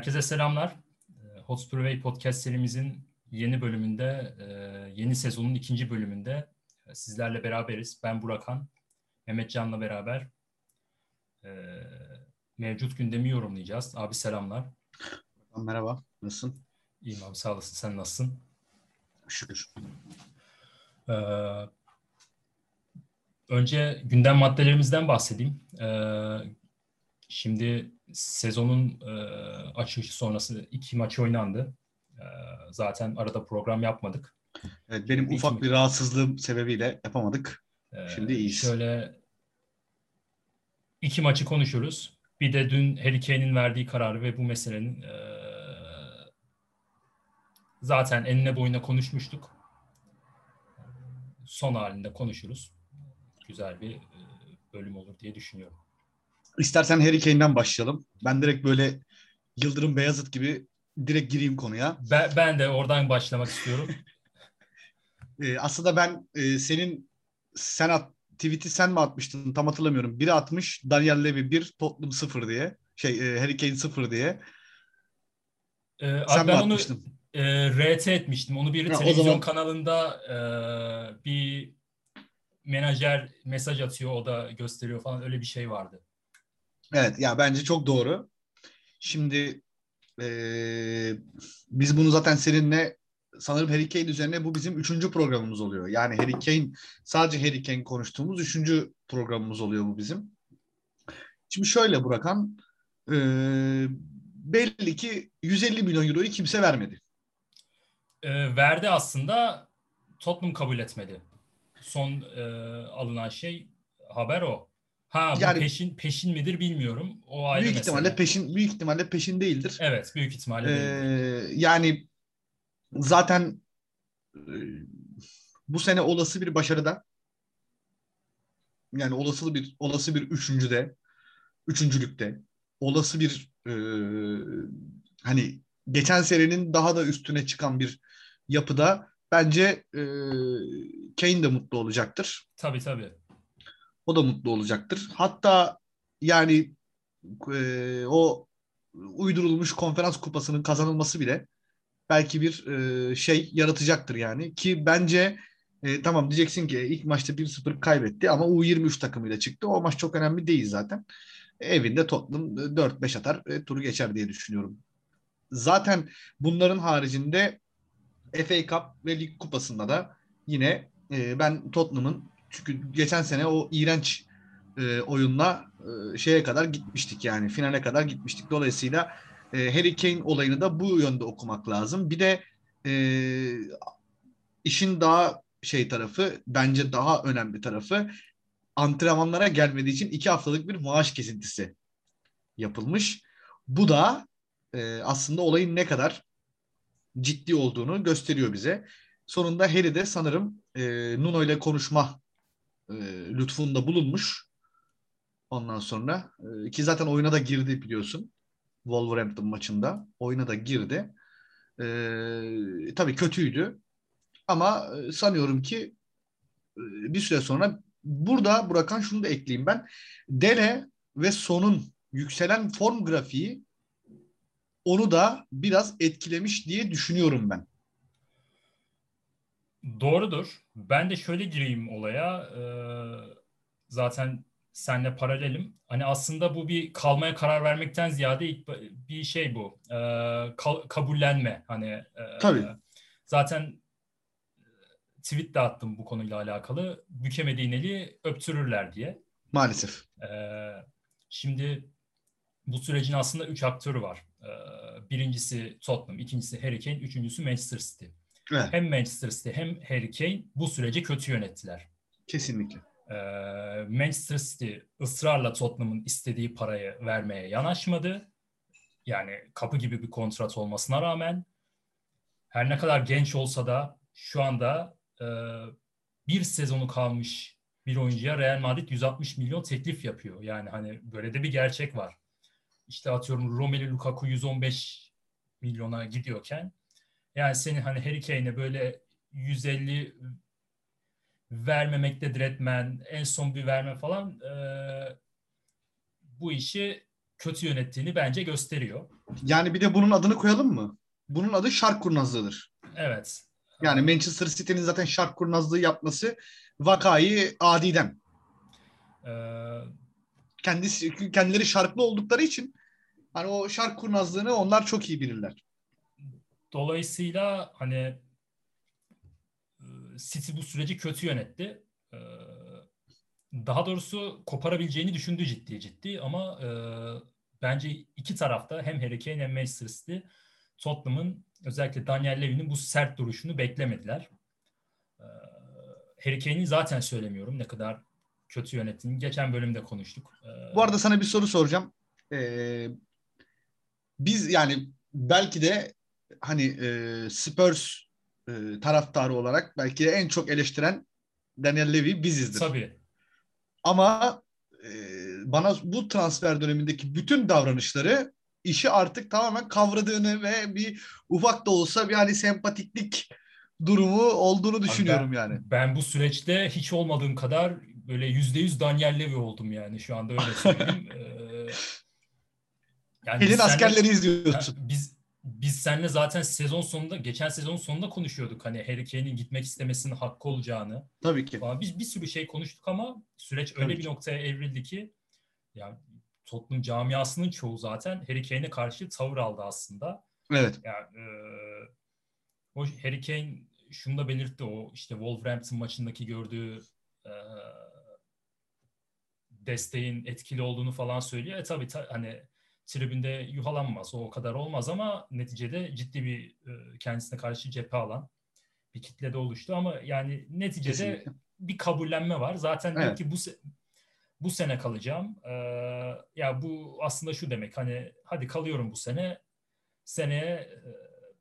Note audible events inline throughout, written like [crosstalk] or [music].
Herkese selamlar. Ee, Hotspur Way podcast serimizin yeni bölümünde, e, yeni sezonun ikinci bölümünde e, sizlerle beraberiz. Ben Burakan, Mehmet Can'la beraber e, mevcut gündemi yorumlayacağız. Abi selamlar. Merhaba, nasılsın? İyiyim abi, sağ olasın. Sen nasılsın? Şükür. Ee, önce gündem maddelerimizden bahsedeyim. Ee, şimdi sezonun e, açılışı sonrası iki maç oynandı. E, zaten arada program yapmadık. Evet, benim iki ufak bir rahatsızlığım sebebiyle yapamadık. E, Şimdi iyiyiz. Şöyle iki maçı konuşuruz. Bir de dün Harry Kane'in verdiği kararı ve bu meselenin e, zaten enine boyuna konuşmuştuk. Son halinde konuşuruz. Güzel bir e, bölüm olur diye düşünüyorum. İstersen Harry Kane'den başlayalım. Ben direkt böyle Yıldırım Beyazıt gibi direkt gireyim konuya. Ben, ben de oradan başlamak istiyorum. [laughs] ee, aslında ben e, senin sen at, tweet'i sen mi atmıştın tam hatırlamıyorum. Biri atmış Daniel Levy 1 Tottenham 0 diye. Şey e, Harry Kane 0 diye. Ee, sen ben onu e, RT etmiştim. Onu bir televizyon zaman... kanalında e, bir menajer mesaj atıyor o da gösteriyor falan öyle bir şey vardı. Evet ya bence çok doğru. Şimdi ee, biz bunu zaten seninle sanırım Harry Kane üzerine bu bizim üçüncü programımız oluyor. Yani Harry Kane sadece Harry Kane konuştuğumuz üçüncü programımız oluyor bu bizim. Şimdi şöyle Burakan e, belli ki 150 milyon euroyu kimse vermedi. E, verdi aslında Tottenham kabul etmedi. Son e, alınan şey haber o. Ha bu yani, peşin peşin midir bilmiyorum. O ayrı büyük mesele. ihtimalle peşin büyük ihtimalle peşin değildir. Evet, büyük ihtimalle ee, Yani zaten e, bu sene olası bir başarıda yani olası bir olası bir üçüncüde üçüncülükte olası bir e, hani geçen senenin daha da üstüne çıkan bir yapıda bence e, Kane de mutlu olacaktır. Tabii tabii. O da mutlu olacaktır. Hatta yani e, o uydurulmuş konferans kupasının kazanılması bile belki bir e, şey yaratacaktır yani. Ki bence e, tamam diyeceksin ki ilk maçta 1-0 kaybetti ama U23 takımıyla çıktı. O maç çok önemli değil zaten. Evinde Tottenham 4-5 atar e, turu geçer diye düşünüyorum. Zaten bunların haricinde FA Cup ve Lig Kupası'nda da yine e, ben Tottenham'ın çünkü geçen sene o iğrenç e, oyunla e, şeye kadar gitmiştik yani finale kadar gitmiştik. Dolayısıyla e, Harry Kane olayını da bu yönde okumak lazım. Bir de e, işin daha şey tarafı bence daha önemli tarafı antrenmanlara gelmediği için iki haftalık bir maaş kesintisi yapılmış. Bu da e, aslında olayın ne kadar ciddi olduğunu gösteriyor bize. Sonunda Harry de sanırım e, Nuno ile konuşma e, lütfunda bulunmuş. Ondan sonra e, ki zaten oyuna da girdi biliyorsun. Wolverhampton maçında oyuna da girdi. E, tabii kötüydü. Ama e, sanıyorum ki e, bir süre sonra burada Burakan şunu da ekleyeyim ben. Dele ve Son'un yükselen form grafiği onu da biraz etkilemiş diye düşünüyorum ben. Doğrudur. Ben de şöyle gireyim olaya. Ee, zaten senle paralelim. Hani aslında bu bir kalmaya karar vermekten ziyade ilk bir şey bu. Ee, ka- kabullenme. Hani e, Tabii. Zaten tweet de attım bu konuyla alakalı. Bükemediğin eli öptürürler diye. Maalesef. Ee, şimdi bu sürecin aslında üç aktörü var. Ee, birincisi Tottenham, ikincisi Harry Kane, üçüncüsü Manchester City. Evet. Hem Manchester City hem Harry Kane bu süreci kötü yönettiler. Kesinlikle. Ee, Manchester City ısrarla Tottenham'ın istediği parayı vermeye yanaşmadı. Yani kapı gibi bir kontrat olmasına rağmen her ne kadar genç olsa da şu anda e, bir sezonu kalmış bir oyuncuya Real Madrid 160 milyon teklif yapıyor. Yani hani böyle de bir gerçek var. İşte atıyorum Romelu Lukaku 115 milyona gidiyorken yani senin hani Harry Kane'e böyle 150 vermemekte diretmen, en son bir verme falan e, bu işi kötü yönettiğini bence gösteriyor. Yani bir de bunun adını koyalım mı? Bunun adı şark kurnazlığıdır. Evet. Yani Manchester City'nin zaten şark kurnazlığı yapması vakayı adiden. Ee, Kendisi, kendileri şarklı oldukları için hani o şark kurnazlığını onlar çok iyi bilirler. Dolayısıyla hani e, City bu süreci kötü yönetti. Ee, daha doğrusu koparabileceğini düşündü ciddi ciddi ama e, bence iki tarafta hem Harry Kane hem Manchester City Tottenham'ın özellikle Daniel Levy'nin bu sert duruşunu beklemediler. Ee, Harry Kane'i zaten söylemiyorum ne kadar kötü yönettiğini. Geçen bölümde konuştuk. Bu arada sana bir soru soracağım. Ee, biz yani belki de hani e, Spurs e, taraftarı olarak belki de en çok eleştiren Daniel Levy bizizdir. Tabii. Ama e, bana bu transfer dönemindeki bütün davranışları işi artık tamamen kavradığını ve bir ufak da olsa bir hani sempatiklik durumu olduğunu düşünüyorum ben, yani. Ben bu süreçte hiç olmadığım kadar böyle yüzde yüz Daniel Levy oldum yani şu anda öyle söyleyeyim. [laughs] ee, yani Elin askerleri izliyorsun. Ha, biz biz seninle zaten sezon sonunda geçen sezon sonunda konuşuyorduk hani Harry Kane'in gitmek istemesinin hakkı olacağını. Tabii ki. Falan. Biz bir sürü şey konuştuk ama süreç öyle Tabii bir ki. noktaya evrildi ki yani Tottenham camiasının çoğu zaten Harry Kane'e karşı tavır aldı aslında. Evet. Yani e, o Harry Kane şunu da belirtti o işte Wolverhampton maçındaki gördüğü e, desteğin etkili olduğunu falan söylüyor. E tabii ta, hani tribünde yuhalanmaz. O kadar olmaz ama neticede ciddi bir e, kendisine karşı cephe alan bir kitle de oluştu ama yani neticede Kesinlikle. bir kabullenme var. Zaten evet. ki bu bu sene kalacağım. Ee, ya bu aslında şu demek hani hadi kalıyorum bu sene. Seneye e,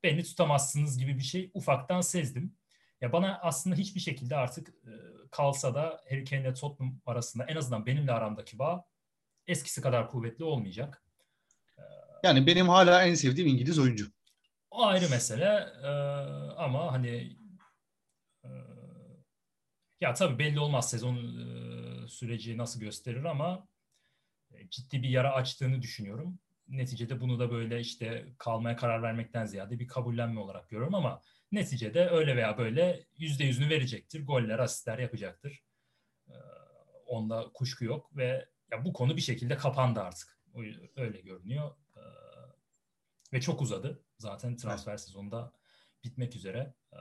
beni tutamazsınız gibi bir şey ufaktan sezdim. Ya bana aslında hiçbir şekilde artık e, kalsa da Harry Kane ile Tottenham arasında en azından benimle aramdaki bağ eskisi kadar kuvvetli olmayacak. Yani benim hala en sevdiğim İngiliz oyuncu. O ayrı mesele ee, ama hani e, ya tabii belli olmaz sezon e, süreci nasıl gösterir ama e, ciddi bir yara açtığını düşünüyorum. Neticede bunu da böyle işte kalmaya karar vermekten ziyade bir kabullenme olarak görüyorum ama neticede öyle veya böyle yüzde yüzünü verecektir. Goller, asistler yapacaktır. Ee, onda kuşku yok ve ya bu konu bir şekilde kapandı artık. Öyle görünüyor. Ve çok uzadı. Zaten transfer evet. sezonunda bitmek üzere. Ee,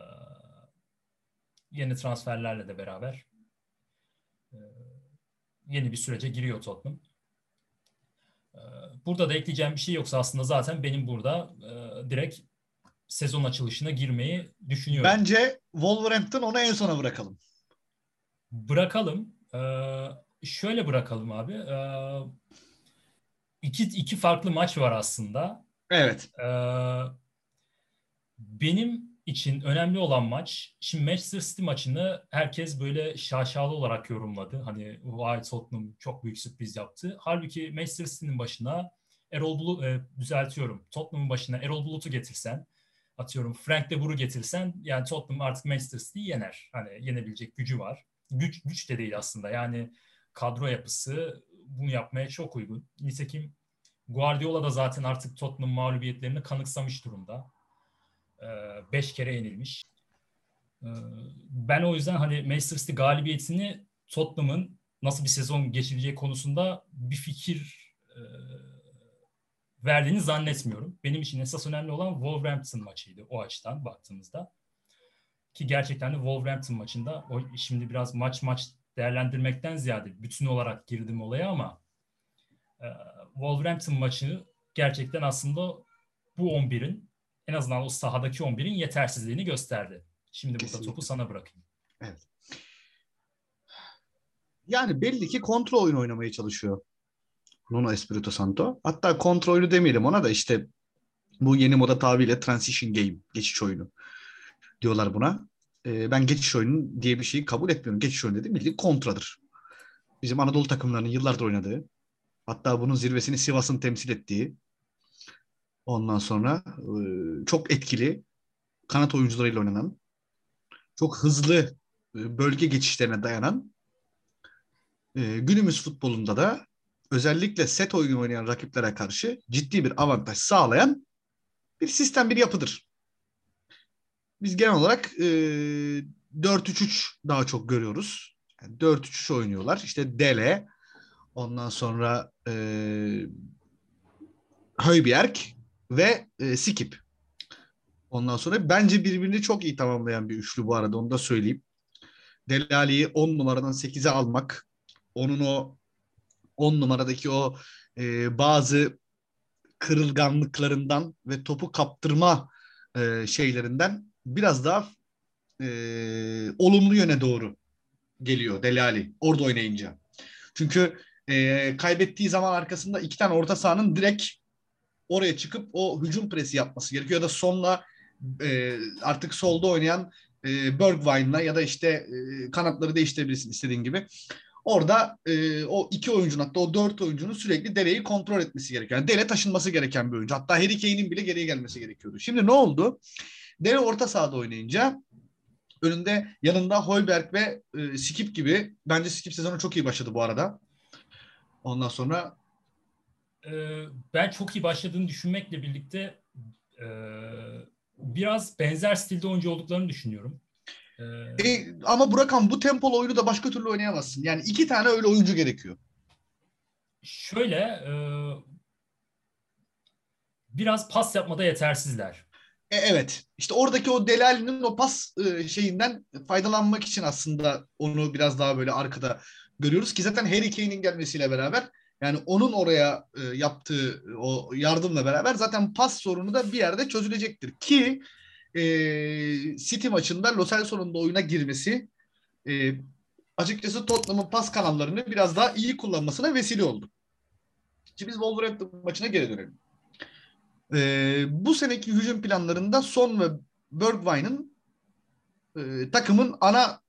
yeni transferlerle de beraber e, yeni bir sürece giriyor Tottenham. Ee, burada da ekleyeceğim bir şey yoksa aslında zaten benim burada e, direkt sezon açılışına girmeyi düşünüyorum. Bence Wolverhampton onu en sona bırakalım. Bırakalım. Ee, şöyle bırakalım abi. Ee, iki, iki farklı maç var aslında. Evet. Ee, benim için önemli olan maç, şimdi Manchester City maçını herkes böyle şaşalı olarak yorumladı. Hani vay Tottenham çok büyük sürpriz yaptı. Halbuki Manchester City'nin başına Erol Bulut, e, düzeltiyorum. Tottenham'ın başına Erol Bulut'u getirsen, atıyorum Frank de Boer'u getirsen yani Tottenham artık Manchester City'yi yener. Hani yenebilecek gücü var. Güç, güç de değil aslında. Yani kadro yapısı bunu yapmaya çok uygun. Nitekim Guardiola da zaten artık Tottenham mağlubiyetlerini kanıksamış durumda. Ee, beş kere yenilmiş. Ee, ben o yüzden hani Manchester City galibiyetini Tottenham'ın nasıl bir sezon geçireceği konusunda bir fikir e, verdiğini zannetmiyorum. Benim için esas önemli olan Wolverhampton maçıydı o açıdan baktığımızda. Ki gerçekten de Wolverhampton maçında o şimdi biraz maç maç değerlendirmekten ziyade bütün olarak girdim olaya ama e, Wolverhampton maçı gerçekten aslında bu 11'in en azından o sahadaki 11'in yetersizliğini gösterdi. Şimdi Kesinlikle. burada topu sana bırakayım. Evet. Yani belli ki kontrol oyunu oynamaya çalışıyor Nuno Espirito Santo. Hatta kontrol oyunu demeyelim ona da işte bu yeni moda tabiriyle transition game, geçiş oyunu diyorlar buna. Ee, ben geçiş oyunu diye bir şeyi kabul etmiyorum. Geçiş oyunu dediğim bildiğin kontradır. Bizim Anadolu takımlarının yıllardır oynadığı, hatta bunun zirvesini Sivas'ın temsil ettiği, ondan sonra e, çok etkili kanat oyuncularıyla oynanan, çok hızlı e, bölge geçişlerine dayanan, e, günümüz futbolunda da özellikle set oyunu oynayan rakiplere karşı ciddi bir avantaj sağlayan bir sistem, bir yapıdır. Biz genel olarak e, 4-3-3 daha çok görüyoruz. Yani 4-3-3 oynuyorlar. İşte Dele, ondan sonra e, Höybjerg ve e, Skip. Ondan sonra bence birbirini çok iyi tamamlayan bir üçlü bu arada onu da söyleyeyim. Delali'yi 10 numaradan 8'e almak, onun o 10 numaradaki o e, bazı kırılganlıklarından ve topu kaptırma e, şeylerinden biraz daha e, olumlu yöne doğru geliyor Delali orada oynayınca. Çünkü e, kaybettiği zaman arkasında iki tane orta sahanın direkt oraya çıkıp o hücum presi yapması gerekiyor. Ya da sonla e, artık solda oynayan e, Bergwijn'la ya da işte e, kanatları değiştirebilirsin istediğin gibi. Orada e, o iki oyuncunun hatta o dört oyuncunun sürekli Dele'yi kontrol etmesi gerekiyor. Yani Dele taşınması gereken bir oyuncu. Hatta Harry Kane'in bile geriye gelmesi gerekiyordu. Şimdi ne oldu? Dele orta sahada oynayınca önünde yanında Holberg ve e, Skip gibi bence Skip sezonu çok iyi başladı bu arada. Ondan sonra ee, ben çok iyi başladığını düşünmekle birlikte e, biraz benzer stilde oyuncu olduklarını düşünüyorum. Ee, e, ama Burakan bu tempolu oyunu da başka türlü oynayamazsın. Yani iki tane öyle oyuncu gerekiyor. Şöyle e, biraz pas yapmada yetersizler. E, evet. İşte oradaki o Delali'nin o pas e, şeyinden faydalanmak için aslında onu biraz daha böyle arkada görüyoruz ki zaten Harry Kane'in gelmesiyle beraber yani onun oraya e, yaptığı o yardımla beraber zaten pas sorunu da bir yerde çözülecektir ki e, City maçında Lo Celso'nun da oyuna girmesi e, açıkçası Tottenham'ın pas kanallarını biraz daha iyi kullanmasına vesile oldu. Şimdi biz Wolverhampton maçına geri dönelim. E, bu seneki hücum planlarında Son ve Bergwijn'ın e, takımın ana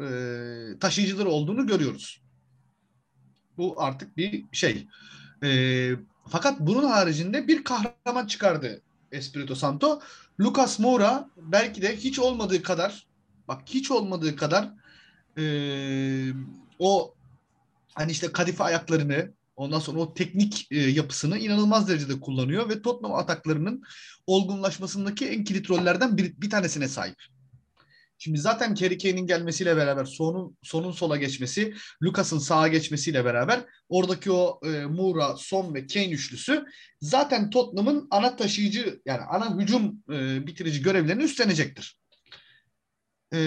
e, taşıyıcıları olduğunu görüyoruz. Bu artık bir şey. E, fakat bunun haricinde bir kahraman çıkardı Espirito Santo. Lucas Moura belki de hiç olmadığı kadar bak hiç olmadığı kadar e, o hani işte kadife ayaklarını ondan sonra o teknik e, yapısını inanılmaz derecede kullanıyor ve Tottenham ataklarının olgunlaşmasındaki en kilit rollerden bir, bir tanesine sahip. Şimdi zaten Kerry Kane'in gelmesiyle beraber sonun sonun sola geçmesi, Lucas'ın sağa geçmesiyle beraber oradaki o e, Moura, Son ve Kane üçlüsü zaten Tottenham'ın ana taşıyıcı yani ana hücum e, bitirici görevlerini üstlenecektir. E,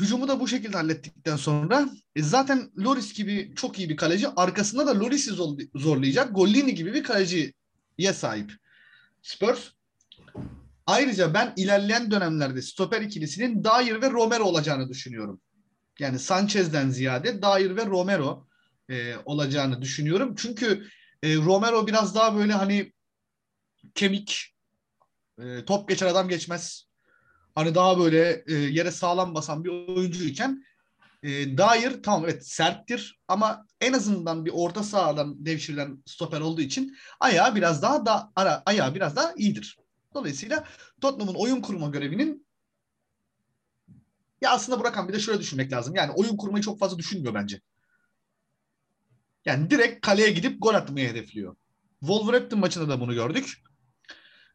hücumu da bu şekilde hallettikten sonra e, zaten Loris gibi çok iyi bir kaleci arkasında da Loris'i zorlayacak Gollini gibi bir kaleciye sahip. Spurs Ayrıca ben ilerleyen dönemlerde stoper ikilisinin Dair ve Romero olacağını düşünüyorum. Yani Sanchez'den ziyade Dair ve Romero e, olacağını düşünüyorum. Çünkü e, Romero biraz daha böyle hani kemik, e, top geçer adam geçmez. Hani daha böyle e, yere sağlam basan bir oyuncuyken e, Dair tamam evet serttir ama en azından bir orta sahadan devşirilen stoper olduğu için ayağı biraz daha da ara ayağı biraz daha iyidir. Dolayısıyla Tottenham'ın oyun kurma görevinin ya aslında Burakan bir de şöyle düşünmek lazım. Yani oyun kurmayı çok fazla düşünmüyor bence. Yani direkt kaleye gidip gol atmayı hedefliyor. Wolverhampton maçında da bunu gördük.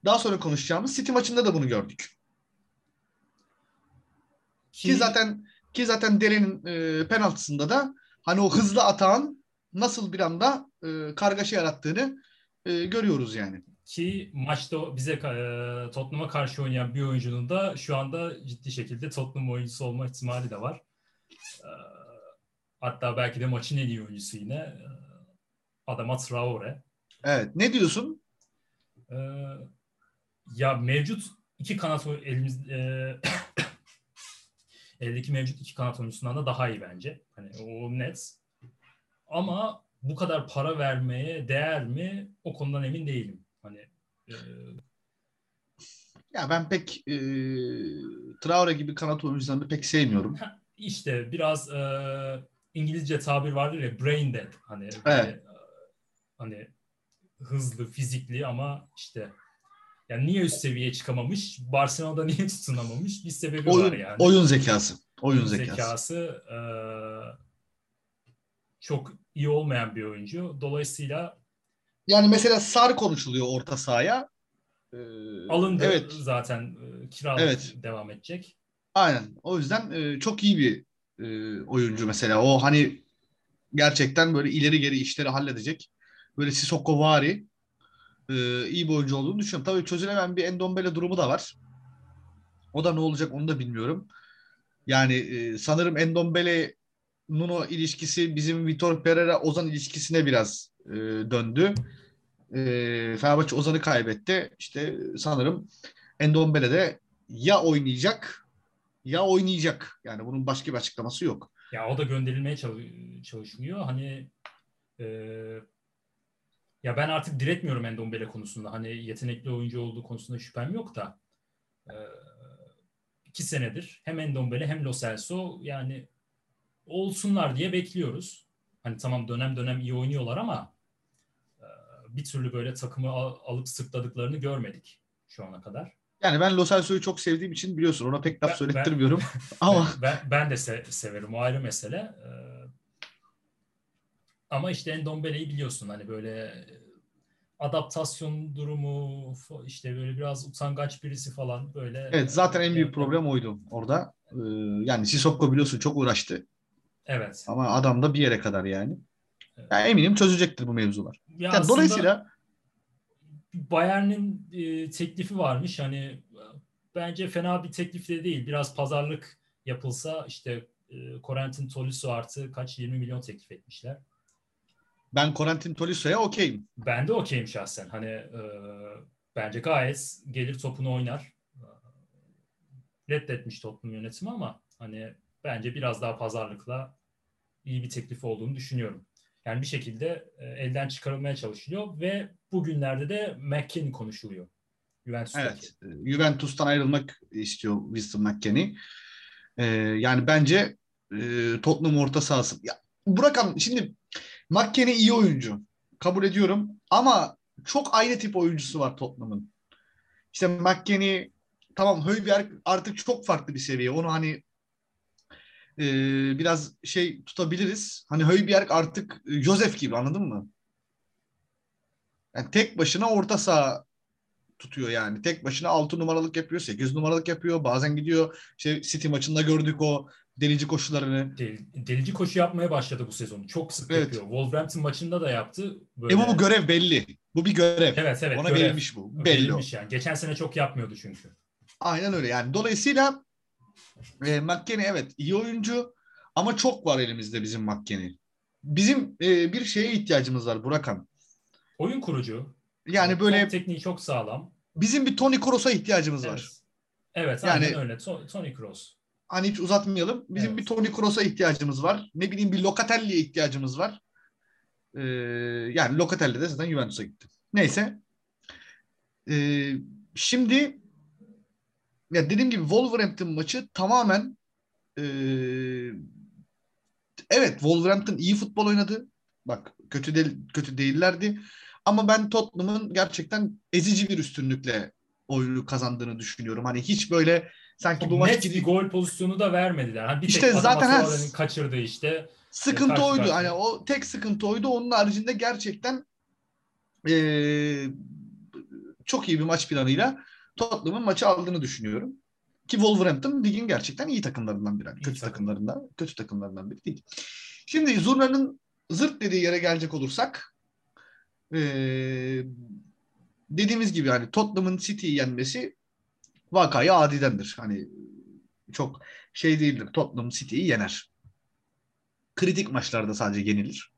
Daha sonra konuşacağımız City maçında da bunu gördük. Ki, zaten ki zaten Dele'nin e, penaltısında da hani o hızlı atağın nasıl bir anda e, kargaşa yarattığını e, görüyoruz yani. Ki maçta bize e, Tottenham'a karşı oynayan bir oyuncunun da şu anda ciddi şekilde Tottenham oyuncusu olma ihtimali de var. E, hatta belki de maçın en iyi oyuncusu yine. E, Adama Traore. Evet. Ne diyorsun? E, ya mevcut iki kanat elimiz e, [coughs] eldeki mevcut iki kanat oyuncusundan da daha iyi bence. Hani o net. Ama bu kadar para vermeye değer mi? O konudan emin değilim. Hani e... ya ben pek e, Traore gibi kanat oyuncularını pek sevmiyorum. İşte biraz e, İngilizce tabir vardır ya brain dead hani evet. böyle, hani hızlı, fizikli ama işte yani niye üst seviyeye çıkamamış? Barcelona'da [laughs] niye tutunamamış? Bir sebebi oyun, var yani. Oyun zekası. Oyun, oyun zekası. zekası e, çok iyi olmayan bir oyuncu. Dolayısıyla Yani mesela Sar konuşuluyor orta sahaya. Ee, alındı Evet. zaten e, kiralık Evet. devam edecek. Aynen. O yüzden e, çok iyi bir e, oyuncu mesela. O hani gerçekten böyle ileri geri işleri halledecek. Böyle Sissoko vari e, iyi bir oyuncu olduğunu düşünüyorum. Tabii çözülemeyen bir Endombele durumu da var. O da ne olacak onu da bilmiyorum. Yani e, sanırım Endombele Nuno ilişkisi bizim Vitor Pereira Ozan ilişkisine biraz e, döndü. E, Fenerbahçe Ozan'ı kaybetti. İşte sanırım Endombele de ya oynayacak ya oynayacak. Yani bunun başka bir açıklaması yok. Ya o da gönderilmeye çalış- çalışılıyor. Hani e, ya ben artık diretmiyorum Endombele konusunda. Hani yetenekli oyuncu olduğu konusunda şüphem yok da e, iki senedir hem Endombele hem Lo Celso yani olsunlar diye bekliyoruz. Hani tamam dönem dönem iyi oynuyorlar ama e, bir türlü böyle takımı al- alıp sırtladıklarını görmedik şu ana kadar. Yani ben Lo Celso'yu çok sevdiğim için biliyorsun ona pek laf Ben- söylettirmiyorum. [laughs] [laughs] Ama Ben, ben, ben de se- severim o ayrı mesele. Ee, ama işte Endombele'yi biliyorsun hani böyle e, adaptasyon durumu işte böyle biraz utangaç birisi falan böyle. evet zaten en büyük problem oydu orada. Ee, yani Sissoko biliyorsun çok uğraştı. Evet. Ama adam da bir yere kadar yani. Evet. Yani eminim çözecektir bu mevzular. Ya Yani dolayısıyla Bayern'in e, teklifi varmış hani bence fena bir teklif de değil. Biraz pazarlık yapılsa işte e, Corentin Tolisso artı kaç 20 milyon teklif etmişler. ben Corentin Tolisso'ya okeyim. Ben de okeyim şahsen. Hani e, bence gayet gelir topunu oynar. Reddetmiş Tottenham yönetimi ama hani bence biraz daha pazarlıkla iyi bir teklif olduğunu düşünüyorum. Yani bir şekilde e, elden çıkarılmaya çalışılıyor ve bugünlerde de McKennie konuşuluyor. Juventus'taki. Evet. e, Juventus'tan ayrılmak istiyor Winston McKennie. Ee, yani bence e, Tottenham orta sahası. Ya, Burak Han- şimdi McKennie iyi oyuncu. Kabul ediyorum. Ama çok aynı tip oyuncusu var Tottenham'ın. İşte McKennie tamam Højbjerg artık çok farklı bir seviye. Onu hani e, biraz şey tutabiliriz. Hani Højbjerg artık e, Josef gibi anladın mı? Yani tek başına orta saha tutuyor yani. Tek başına 6 numaralık yapıyor, 8 numaralık yapıyor. Bazen gidiyor işte City maçında gördük o delici koşularını. Del- delici koşu yapmaya başladı bu sezon. Çok sık Evet. yapıyor. Wolverhampton maçında da yaptı. Böyle... E bu, bu görev belli. Bu bir görev. Evet evet. Ona görev. verilmiş bu. Belli. Verilmiş yani. Geçen sene çok yapmıyordu çünkü. Aynen öyle yani. Dolayısıyla e, McKennie evet iyi oyuncu ama çok var elimizde bizim McKennie. Bizim e, bir şeye ihtiyacımız var Burakan. Oyun kurucu. Yani böyle Top tekniği çok sağlam. bizim bir Toni Kroos'a ihtiyacımız var. Evet. Evet Yani- aynen öyle. To- Tony Kroos. Hani hiç uzatmayalım. Bizim Evet. bir Toni Kroos'a ihtiyacımız var. Ne bileyim bir Locatelli'ye ihtiyacımız var. Ee, yani Locatelli de zaten Juventus'a gitti. Neyse. Ee, şimdi ya dediğim gibi Wolverhampton maçı tamamen ee, evet Wolverhampton iyi futbol oynadı. Bak kötü değil, kötü değillerdi. Ama ben Tottenham'ın gerçekten ezici bir üstünlükle oyunu kazandığını düşünüyorum. Hani hiç böyle sanki bu maç net bir gol pozisyonu da vermediler. Hani bir İşte tek zaten ha- kaçırdığı işte. Sıkıntı Karşı oydu. karşıya. Hani o tek sıkıntı oydu. Onun haricinde gerçekten eee, çok iyi bir maç planıyla Tottenham'ın maçı aldığını düşünüyorum. Ki Wolverhampton ligin gerçekten iyi takımlarından biri. İyi kötü takım. takımlarından, kötü takımlarından biri değil. Şimdi Zurna'nın zırt dediği yere gelecek olursak eee, dediğimiz gibi hani Tottenham'ın City'yi yenmesi vakayı adidendir. Hani çok şey değildir. Tottenham City'yi yener kritik maçlarda sadece yenilir.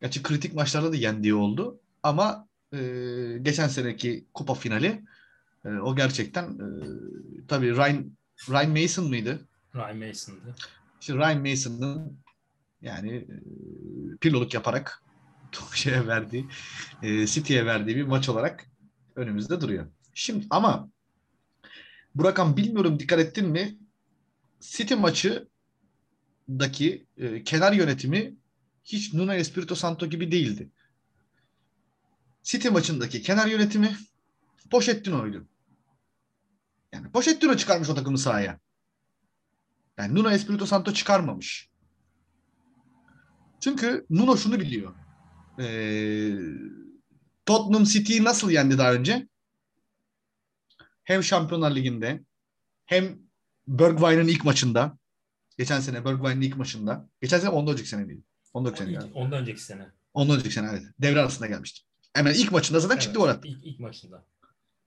Gerçi kritik maçlarda da yendiği oldu. Ama e, geçen seneki kupa finali e, o gerçekten e, tabii Ryan, Ryan Mason mıydı? Ryan Mason'dı. İşte Ryan Mason'ın yani e, piloluk yaparak [laughs] şeye verdiği, e, City'ye verdiği bir maç olarak önümüzde duruyor. Şimdi ama Burakan bilmiyorum dikkat ettin mi? City maçı daki e, kenar yönetimi hiç Nuno Espirito Santo gibi değildi. City maçındaki kenar yönetimi Pochettino'ydu. Yani Pochettino çıkarmış o takımı sahaya. Yani Nuno Espirito Santo çıkarmamış. Çünkü Nuno şunu biliyor. Ee, Tottenham City'yi nasıl yendi daha önce? Hem Şampiyonlar Ligi'nde hem Bergwijn'in ilk maçında geçen sene Bergwijn'in ilk maçında geçen sene ondan önceki sene değil. Ondan önceki sene. Ondan önceki sene. Ondan önceki sene evet. Devre arasında gelmişti. Hemen ilk maçında zaten Evet, çıktı attı. ilk, ilk maçında.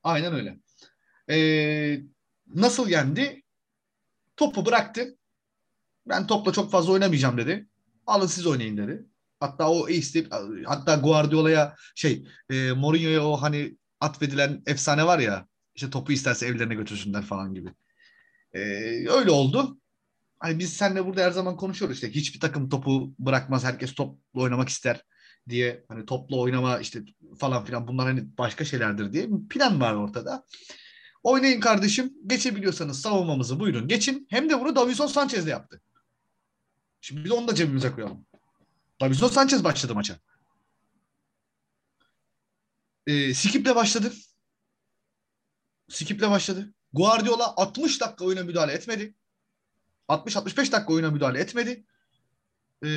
Aynen öyle. Ee, nasıl yendi? Topu bıraktı. Ben topla çok fazla oynamayacağım dedi. Alın siz oynayın dedi. Hatta o isteyip hatta Guardiola'ya şey e, Mourinho'ya o hani atfedilen efsane var ya işte topu isterse evlerine götürsünler falan gibi. Ee, öyle oldu. Hani biz seninle burada her zaman konuşuyoruz işte hiçbir takım topu bırakmaz herkes topla oynamak ister diye hani topla oynama işte falan filan bunlar hani başka şeylerdir diye plan var ortada. Oynayın kardeşim. Geçebiliyorsanız savunmamızı buyurun geçin. Hem de bunu Davison Sanchez de yaptı. Şimdi biz onu da cebimize koyalım. Davison Sanchez başladı maça. Ee, Skip'le başladı. Skip'le başladı. Guardiola 60 dakika oyuna müdahale etmedi. 60-65 dakika oyuna müdahale etmedi. Ee,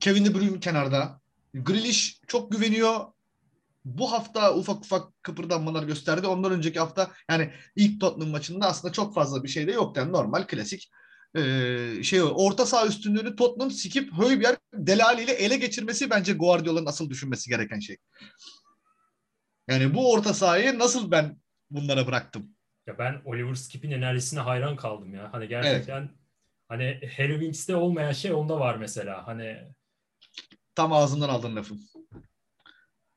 Kevin De Bruyne kenarda. Grealish çok güveniyor. Bu hafta ufak ufak kıpırdanmalar gösterdi. Ondan önceki hafta yani ilk Tottenham maçında aslında çok fazla bir şey de yok. Yani normal klasik ee, şey orta saha üstünlüğünü Tottenham Skip Højbjerg Delali ile ele geçirmesi bence Guardiola'nın asıl düşünmesi gereken şey. Yani bu orta sahayı nasıl ben bunlara bıraktım? Ya ben Oliver Skip'in enerjisine hayran kaldım ya. Hani gerçekten hani Harry Winks'te olmayan şey onda var mesela. Hani Tam ağzından aldın lafı.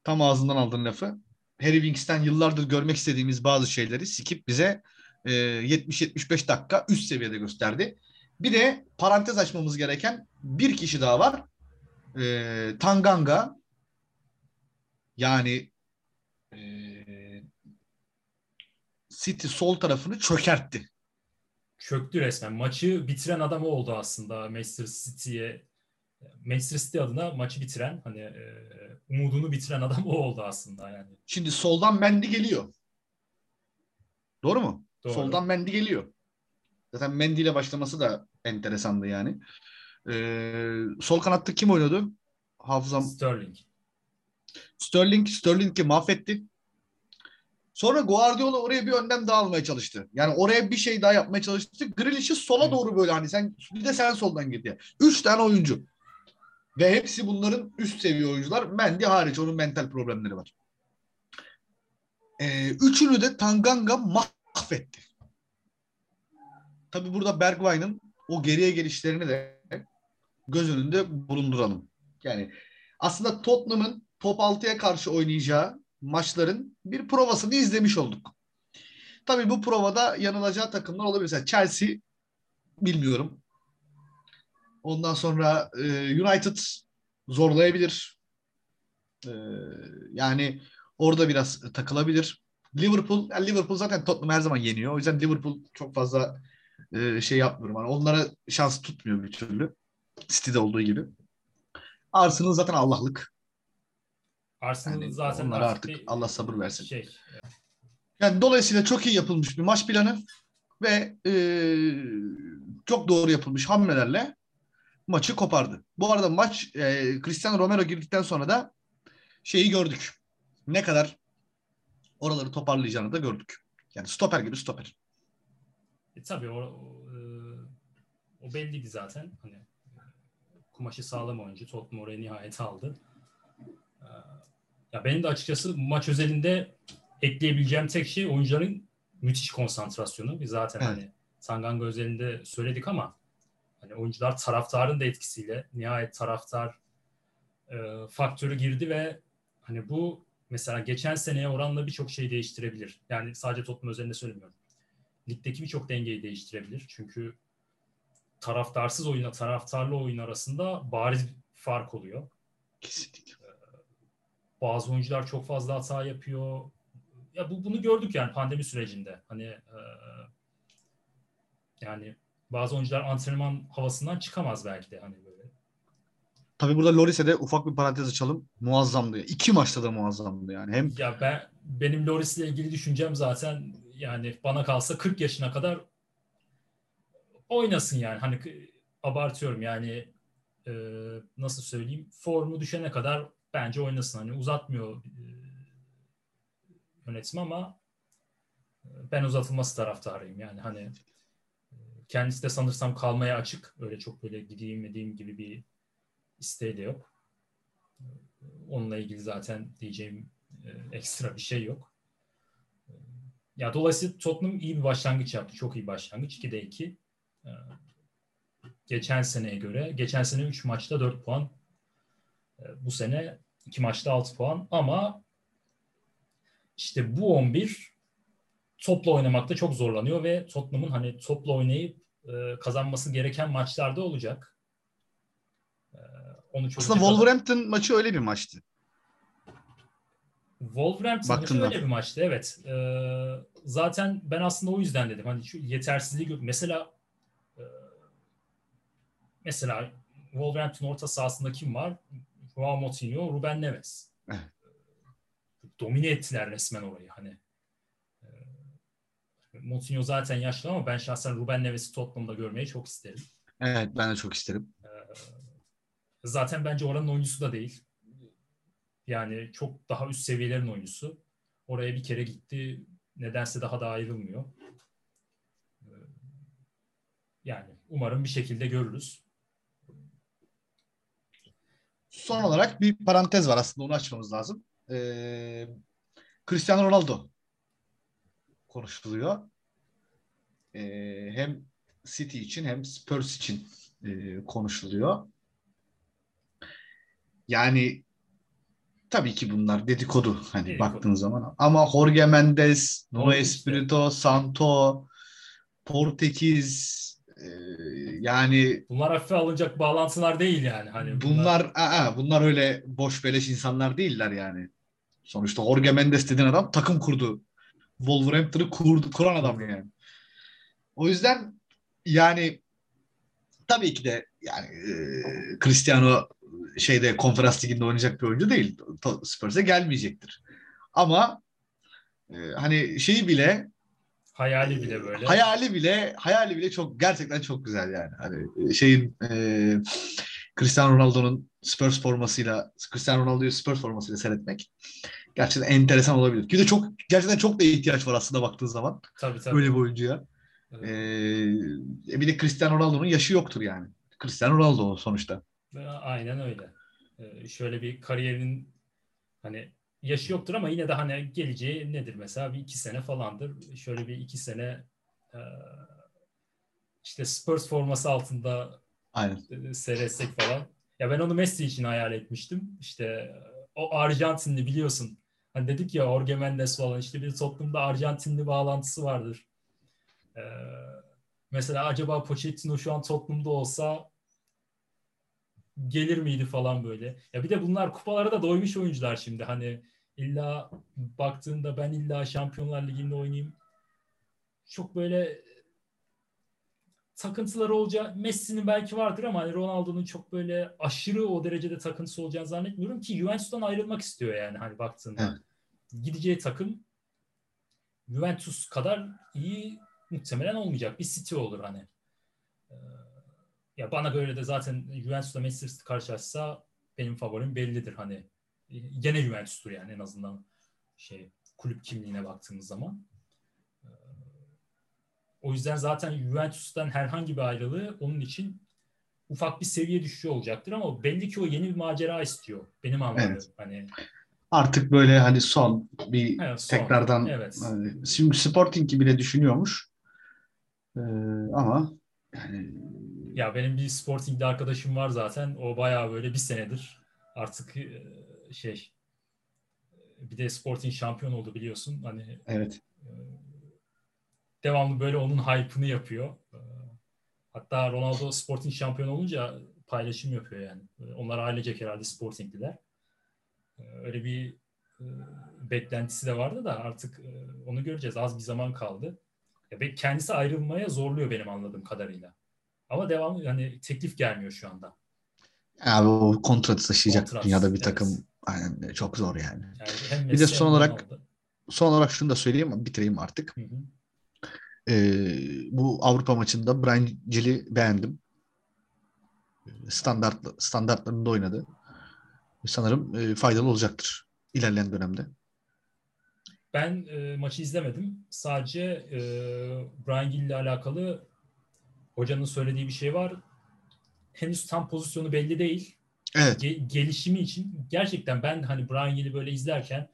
Tam ağzından aldın lafı. Harry Winks'ten yıllardır görmek istediğimiz bazı şeyleri Skip bize e, 70-75 dakika üst seviyede gösterdi. Bir de parantez açmamız gereken bir kişi daha var. E, Tanganga yani e, City sol tarafını çökertti. çöktü resmen. Maçı bitiren adam o oldu aslında Manchester City'ye. Manchester City adına maçı bitiren hani e, umudunu bitiren adam o oldu aslında yani. Şimdi soldan Mendy geliyor. Doğru mu? Doğru. Soldan Mendy geliyor. Zaten Mendy ile başlaması da enteresandı yani. Ee, sol kanatta kim oynuyordu? Hafızam Sterling. Sterling, Sterling'i mahvetti. Sonra Guardiola oraya bir önlem daha almaya çalıştı. Yani oraya bir şey daha yapmaya çalıştı. Grealish'i sola doğru böyle hani sen bir de sen soldan git diye. Üç tane oyuncu. Ve hepsi bunların üst seviye oyuncular. Mendy hariç onun mental problemleri var. Ee, üçünü de Tanganga mahvetti. Tabi burada Bergwijn'ın o geriye gelişlerini de göz önünde bulunduralım. Yani aslında Tottenham'ın top 6'ya karşı oynayacağı maçların bir provasını izlemiş olduk. Tabii bu provada yanılacağı takımlar olabilir. Mesela Chelsea bilmiyorum. Ondan sonra e, United zorlayabilir. E, yani orada biraz takılabilir. Liverpool, yani Liverpool zaten Tottenham her zaman yeniyor. O yüzden Liverpool çok fazla e, şey yapmıyorum. Yani onlara şans tutmuyor bir türlü. City'de olduğu gibi. Arsenal zaten Allah'lık. Arsenal Yani zaten onlara artık bir Allah sabır versin. Şey, Yani dolayısıyla çok iyi yapılmış bir maç planı ve e, çok doğru yapılmış hamlelerle maçı kopardı. Bu arada maç e, Cristiano Romero girdikten sonra da şeyi gördük. Ne kadar oraları toparlayacağını da gördük. Yani stoper gibi stoper. E, tabii o, o, e, o belliydi zaten. Hani kumaşı sağlam oyuncu. Tottenham oraya nihayet aldı. E, ya benim de açıkçası maç özelinde ekleyebileceğim tek şey oyuncuların müthiş konsantrasyonu. Biz zaten Evet. hani Tanganga özelinde söyledik ama hani oyuncular taraftarın da etkisiyle nihayet taraftar e, faktörü girdi ve hani bu mesela geçen seneye oranla birçok şey değiştirebilir. Yani sadece Tottenham özelinde söylemiyorum ligdeki birçok dengeyi değiştirebilir. Çünkü taraftarsız oyunla taraftarlı oyun arasında bariz bir fark oluyor. Kesinlikle. Bazı oyuncular çok fazla hata yapıyor. Ya bu bunu gördük yani pandemi sürecinde. Hani e, yani bazı oyuncular antrenman havasından çıkamaz belki de hani böyle. Tabii burada Loris'e de ufak bir parantez açalım. Muazzamdı. İki maçta da muazzamdı yani. Hem Ya ben benim Loris ile ilgili düşüncem zaten yani bana kalsa 40 yaşına kadar oynasın yani. Hani abartıyorum yani e, nasıl söyleyeyim formu düşene kadar bence oynasın. Hani uzatmıyor e, yönetim ama ben uzatılması taraftarıyım. Yani hani kendisi de sanırsam kalmaya açık. Öyle çok böyle gideyim edeyim gibi bir isteği de yok. E, onunla ilgili zaten diyeceğim ekstra bir şey yok. Ya dolayısıyla Tottenham iyi bir başlangıç yaptı. Çok iyi başlangıç. 2'de 2. Geçen seneye göre. Geçen sene 3 maçta 4 puan. Bu sene 2 maçta 6 puan. Ama işte bu 11 topla oynamakta çok zorlanıyor ve Tottenham'ın hani topla oynayıp kazanması gereken maçlarda olacak. Onu Aslında Wolverhampton kadar... maçı öyle bir maçtı. Wolverhampton maçı öyle bir maçtı evet. Ee, zaten ben aslında o yüzden dedim. Hani şu yetersizliği mesela e, mesela Wolverhampton orta sahasında kim var? Joao Moutinho, Ruben Neves. Evet. Domine ettiler resmen orayı hani. Moutinho zaten yaşlı ama ben şahsen Ruben Neves'i Tottenham'da görmeyi çok isterim. Evet ben de çok isterim. Ee, zaten bence oranın oyuncusu da değil. Yani çok daha üst seviyelerin oyuncusu. Oraya bir kere gitti. Nedense daha da ayrılmıyor. Ee, yani umarım bir şekilde görürüz. Son olarak bir parantez var aslında onu açmamız lazım. Ee, Cristiano Ronaldo konuşuluyor. Ee, hem City için hem Spurs için e, konuşuluyor. Yani tabii ki bunlar dedikodu hani dedikodu. baktığın zaman. Ama Jorge Mendes, Nuno Espirito, Santo, Portekiz e, yani bunlar hafife alınacak bağlantılar değil yani. Hani bunlar bunlar, aa, bunlar öyle boş beleş insanlar değiller yani. Sonuçta Jorge Mendes dediğin adam takım kurdu. Wolverhampton'ı kurdu, kuran adam yani. O yüzden yani tabii ki de yani e, Cristiano şeyde konferans liginde oynayacak bir oyuncu değil. Spurs'e gelmeyecektir. Ama e, hani şeyi bile hayali bile böyle. Hayali bile hayali bile çok gerçekten çok güzel yani. Hani şeyin e, Cristiano Ronaldo'nun Spurs formasıyla Cristiano Ronaldo'yu Spurs formasıyla seyretmek gerçekten enteresan olabilir. Bir de çok gerçekten çok da ihtiyaç var aslında baktığın zaman. Tabii tabii. Böyle bir oyuncuya. Evet. Ee, bir de Cristiano Ronaldo'nun yaşı yoktur yani. Cristiano Ronaldo sonuçta. Aynen öyle. Ee, şöyle bir kariyerin hani yaşı yoktur ama yine de hani geleceği nedir mesela bir iki sene falandır. Şöyle bir iki sene e, işte Spurs forması altında Aynen. E, seyretsek falan. Ya ben onu Messi için hayal etmiştim. İşte o Arjantinli biliyorsun. Hani dedik ya Jorge Mendes falan işte bir toplumda Arjantinli bağlantısı vardır. Ee, mesela acaba Pochettino şu an toplumda olsa gelir miydi falan böyle. Ya bir de bunlar kupalara da doymuş oyuncular şimdi. Hani illa baktığında ben illa Şampiyonlar Ligi'nde oynayayım. Çok böyle takıntıları olacağı Messi'nin belki vardır ama hani Ronaldo'nun çok böyle aşırı o derecede takıntısı olacağını zannetmiyorum ki Juventus'tan ayrılmak istiyor yani hani baktığında. Evet. Gideceği takım Juventus kadar iyi muhtemelen olmayacak. Bir City olur hani. Ee, ya bana göre de zaten Juventus'la Manchester karşılaşsa benim favorim bellidir hani. Gene Juventus'tur yani en azından şey kulüp kimliğine baktığımız zaman. O yüzden zaten Juventus'tan herhangi bir ayrılığı onun için ufak bir seviye düşüşü olacaktır ama belli ki o yeni bir macera istiyor. Benim anladığım. Evet. Hani artık böyle hani son bir evet, son. tekrardan evet. Hani, şimdi Sporting bile düşünüyormuş. Ee, ama yani ya benim bir Sporting'de arkadaşım var zaten. O bayağı böyle bir senedir artık e, şey bir de Sporting şampiyon oldu biliyorsun. Hani evet. E, devamlı böyle onun hype'ını yapıyor. E, hatta Ronaldo Sporting şampiyon olunca paylaşım yapıyor yani. Onlar ailecek herhalde Sporting'liler. Öyle bir beklentisi de vardı da artık onu göreceğiz. Az bir zaman kaldı. Kendisi ayrılmaya zorluyor benim anladığım kadarıyla. Ama devam yani teklif gelmiyor şu anda. Abi o kontratı taşıyacak Kontrat, dünyada bir evet. takım yani çok zor yani. yani bir de son olarak oldu. son olarak şunu da söyleyeyim bitireyim artık. Hı hı. Ee, bu Avrupa maçında Brian Gill'i beğendim. standart standartlarında oynadı. Sanırım e, faydalı olacaktır ilerleyen dönemde. Ben e, maçı izlemedim. Sadece e, Brian Gill ile alakalı hocanın söylediği bir şey var. Henüz tam pozisyonu belli değil. Evet. Ge- gelişimi için gerçekten ben hani Brian Gill'i böyle izlerken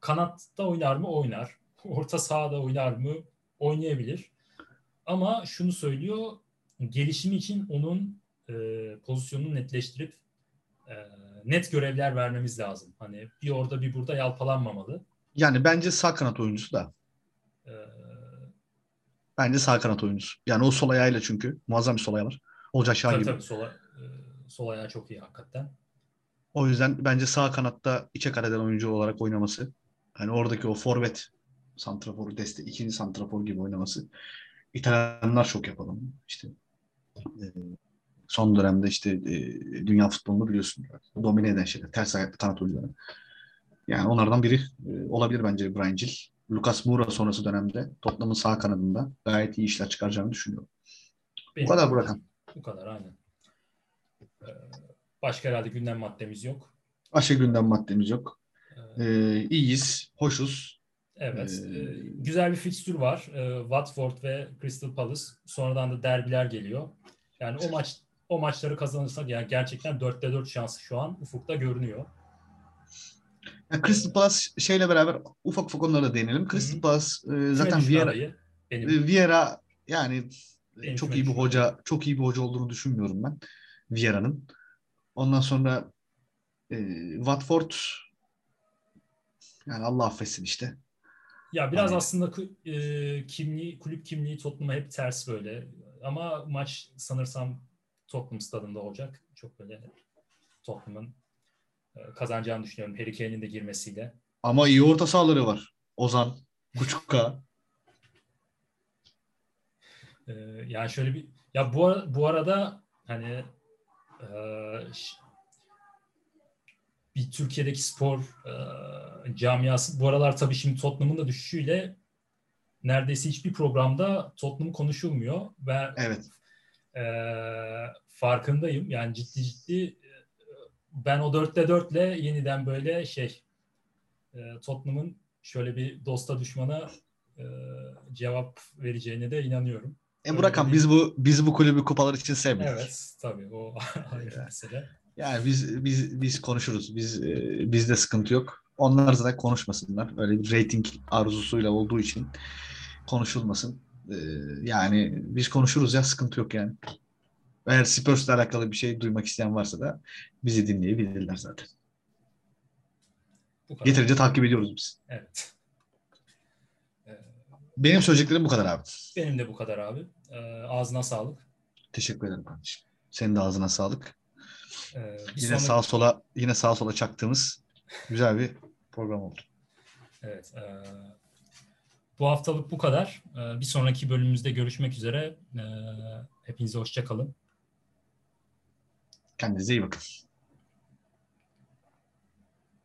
kanatta oynar mı? Oynar. [laughs] Orta sahada oynar mı? Oynayabilir. Ama şunu söylüyor. Gelişimi için onun e, pozisyonunu netleştirip e, net görevler vermemiz lazım. Hani bir orada bir burada yalpalanmamalı. Yani bence sağ kanat oyuncusu da. E, Bence sağ kanat oyuncusu. Yani o sol ayağıyla çünkü. Muazzam bir sol ayağı var. Olcay Şahin tabii gibi. tabii sola, e, sol ayağı çok iyi hakikaten. O yüzden bence sağ kanatta içe kaleden oyuncu olarak oynaması. Hani oradaki o forvet santraforu deste ikinci santrafor gibi oynaması. İtalyanlar çok yapalım. İşte e, son dönemde işte e, dünya futbolunu biliyorsun. Domine eden şeyler. Ters ayaklı kanat oyuncuları. Yani onlardan biri e, olabilir bence Brian Gill. Lucas Moura sonrası dönemde Tottenham'ın sağ kanadında gayet iyi işler çıkaracağını düşünüyorum. Benim- kadar Burak Han. Bu kadar aynen. E, başka herhalde gündem maddemiz yok. Başka gündem maddemiz yok. E, E, iyiyiz, hoşuz. Evet. Ee, güzel bir fikstür var. E, Watford ve Crystal Palace. Sonradan da derbiler geliyor. Yani o maç o maçları kazanırsak yani gerçekten 4'te 4 şansı şu an ufukta görünüyor. Yani Crystal Palace şeyle beraber ufak ufak onlara değinelim. Crystal Hı. Palace e, zaten e, Vieira yani Benim çok iyi bir hoca, çok iyi bir hoca olduğunu düşünmüyorum ben Vieira'nın. Ondan sonra e, Watford yani Allah affetsin işte. Ya biraz Hani- aslında e, kimliği, kulüp kimliği Tottenham'a hep ters böyle. Ama maç sanırsam Tottenham stadında olacak. Çok böyle Tottenham'ın e, kazanacağını düşünüyorum. Harry Kane'in de girmesiyle. Ama iyi orta sahaları var. Ozan, Kuçukka. [laughs] E, yani şöyle bir ya bu bu arada hani e, bir Türkiye'deki spor e, camiası bu aralar tabii şimdi Tottenham'ın da düşüşüyle neredeyse hiçbir programda Tottenham konuşulmuyor ve evet. e, farkındayım. Yani ciddi ciddi e, ben o dörtte dörtle yeniden böyle şey e, Tottenham'ın şöyle bir dosta düşmana e, cevap vereceğine de inanıyorum. E Öyle Burak Han, değil. biz bu biz bu kulübü kupalar için sevmedik. Evet tabii o [laughs] ayrı mesele. Yani biz biz biz konuşuruz. Biz e, bizde sıkıntı yok. Onlar zaten konuşmasınlar. Öyle bir rating arzusuyla olduğu için konuşulmasın. E, yani biz konuşuruz ya sıkıntı yok yani. Eğer Spurs'la alakalı bir şey duymak isteyen varsa da bizi dinleyebilirler zaten. Yeterince takip ediyoruz biz. Evet. E, Benim söyleyeceklerim bu kadar abi. Benim de bu kadar abi. E, ağzına sağlık. Teşekkür ederim kardeşim. Senin de ağzına sağlık. E, bir Yine sonraki- sağa sola yine sağa sola çaktığımız güzel bir program oldu. Evet. e, bu haftalık bu kadar. E, bir sonraki bölümümüzde görüşmek üzere. E, hepinize hoşça kalın. Kendinize iyi bakın.